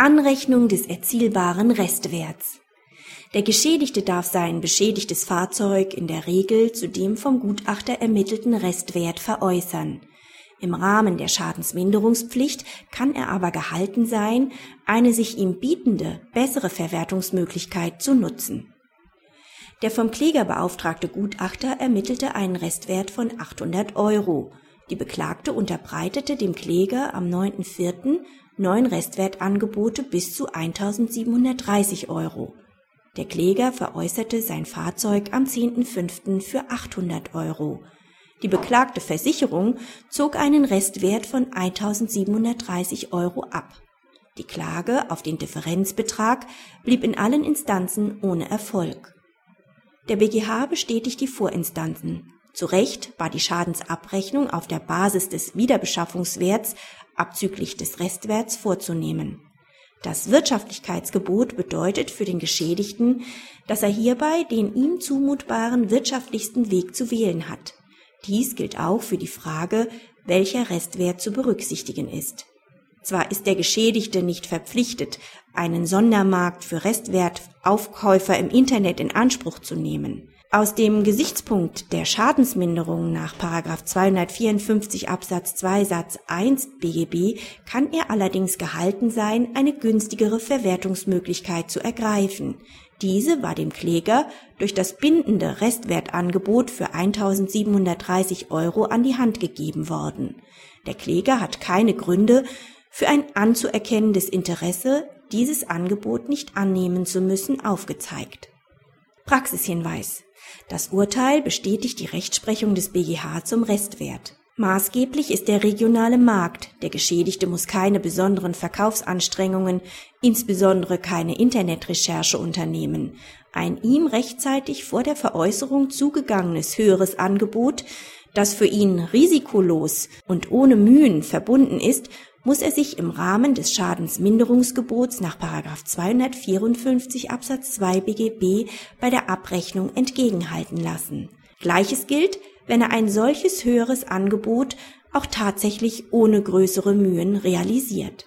Anrechnung des erzielbaren Restwerts. Der Geschädigte darf sein beschädigtes Fahrzeug in der Regel zu dem vom Gutachter ermittelten Restwert veräußern. Im Rahmen der Schadensminderungspflicht kann er aber gehalten sein, eine sich ihm bietende, bessere Verwertungsmöglichkeit zu nutzen. Der vom Kläger beauftragte Gutachter ermittelte einen Restwert von 800 Euro. Die Beklagte unterbreitete dem Kläger am 9.4. neun Restwertangebote bis zu 1730 Euro. Der Kläger veräußerte sein Fahrzeug am 10.5. für 800 Euro. Die beklagte Versicherung zog einen Restwert von 1730 Euro ab. Die Klage auf den Differenzbetrag blieb in allen Instanzen ohne Erfolg. Der BGH bestätigt die Vorinstanzen. Zu Recht war die Schadensabrechnung auf der Basis des Wiederbeschaffungswerts abzüglich des Restwerts vorzunehmen. Das Wirtschaftlichkeitsgebot bedeutet für den Geschädigten, dass er hierbei den ihm zumutbaren wirtschaftlichsten Weg zu wählen hat. Dies gilt auch für die Frage, welcher Restwert zu berücksichtigen ist. Zwar ist der Geschädigte nicht verpflichtet, einen Sondermarkt für Restwertaufkäufer im Internet in Anspruch zu nehmen. Aus dem Gesichtspunkt der Schadensminderung nach 254 Absatz 2 Satz 1 BGB kann er allerdings gehalten sein, eine günstigere Verwertungsmöglichkeit zu ergreifen. Diese war dem Kläger durch das bindende Restwertangebot für 1730 Euro an die Hand gegeben worden. Der Kläger hat keine Gründe für ein anzuerkennendes Interesse, dieses Angebot nicht annehmen zu müssen, aufgezeigt. Praxishinweis. Das Urteil bestätigt die Rechtsprechung des BGH zum Restwert. Maßgeblich ist der regionale Markt. Der Geschädigte muss keine besonderen Verkaufsanstrengungen, insbesondere keine Internetrecherche unternehmen. Ein ihm rechtzeitig vor der Veräußerung zugegangenes höheres Angebot, das für ihn risikolos und ohne Mühen verbunden ist, muss er sich im Rahmen des Schadensminderungsgebots nach 254 Absatz 2 BGB bei der Abrechnung entgegenhalten lassen. Gleiches gilt, wenn er ein solches höheres Angebot auch tatsächlich ohne größere Mühen realisiert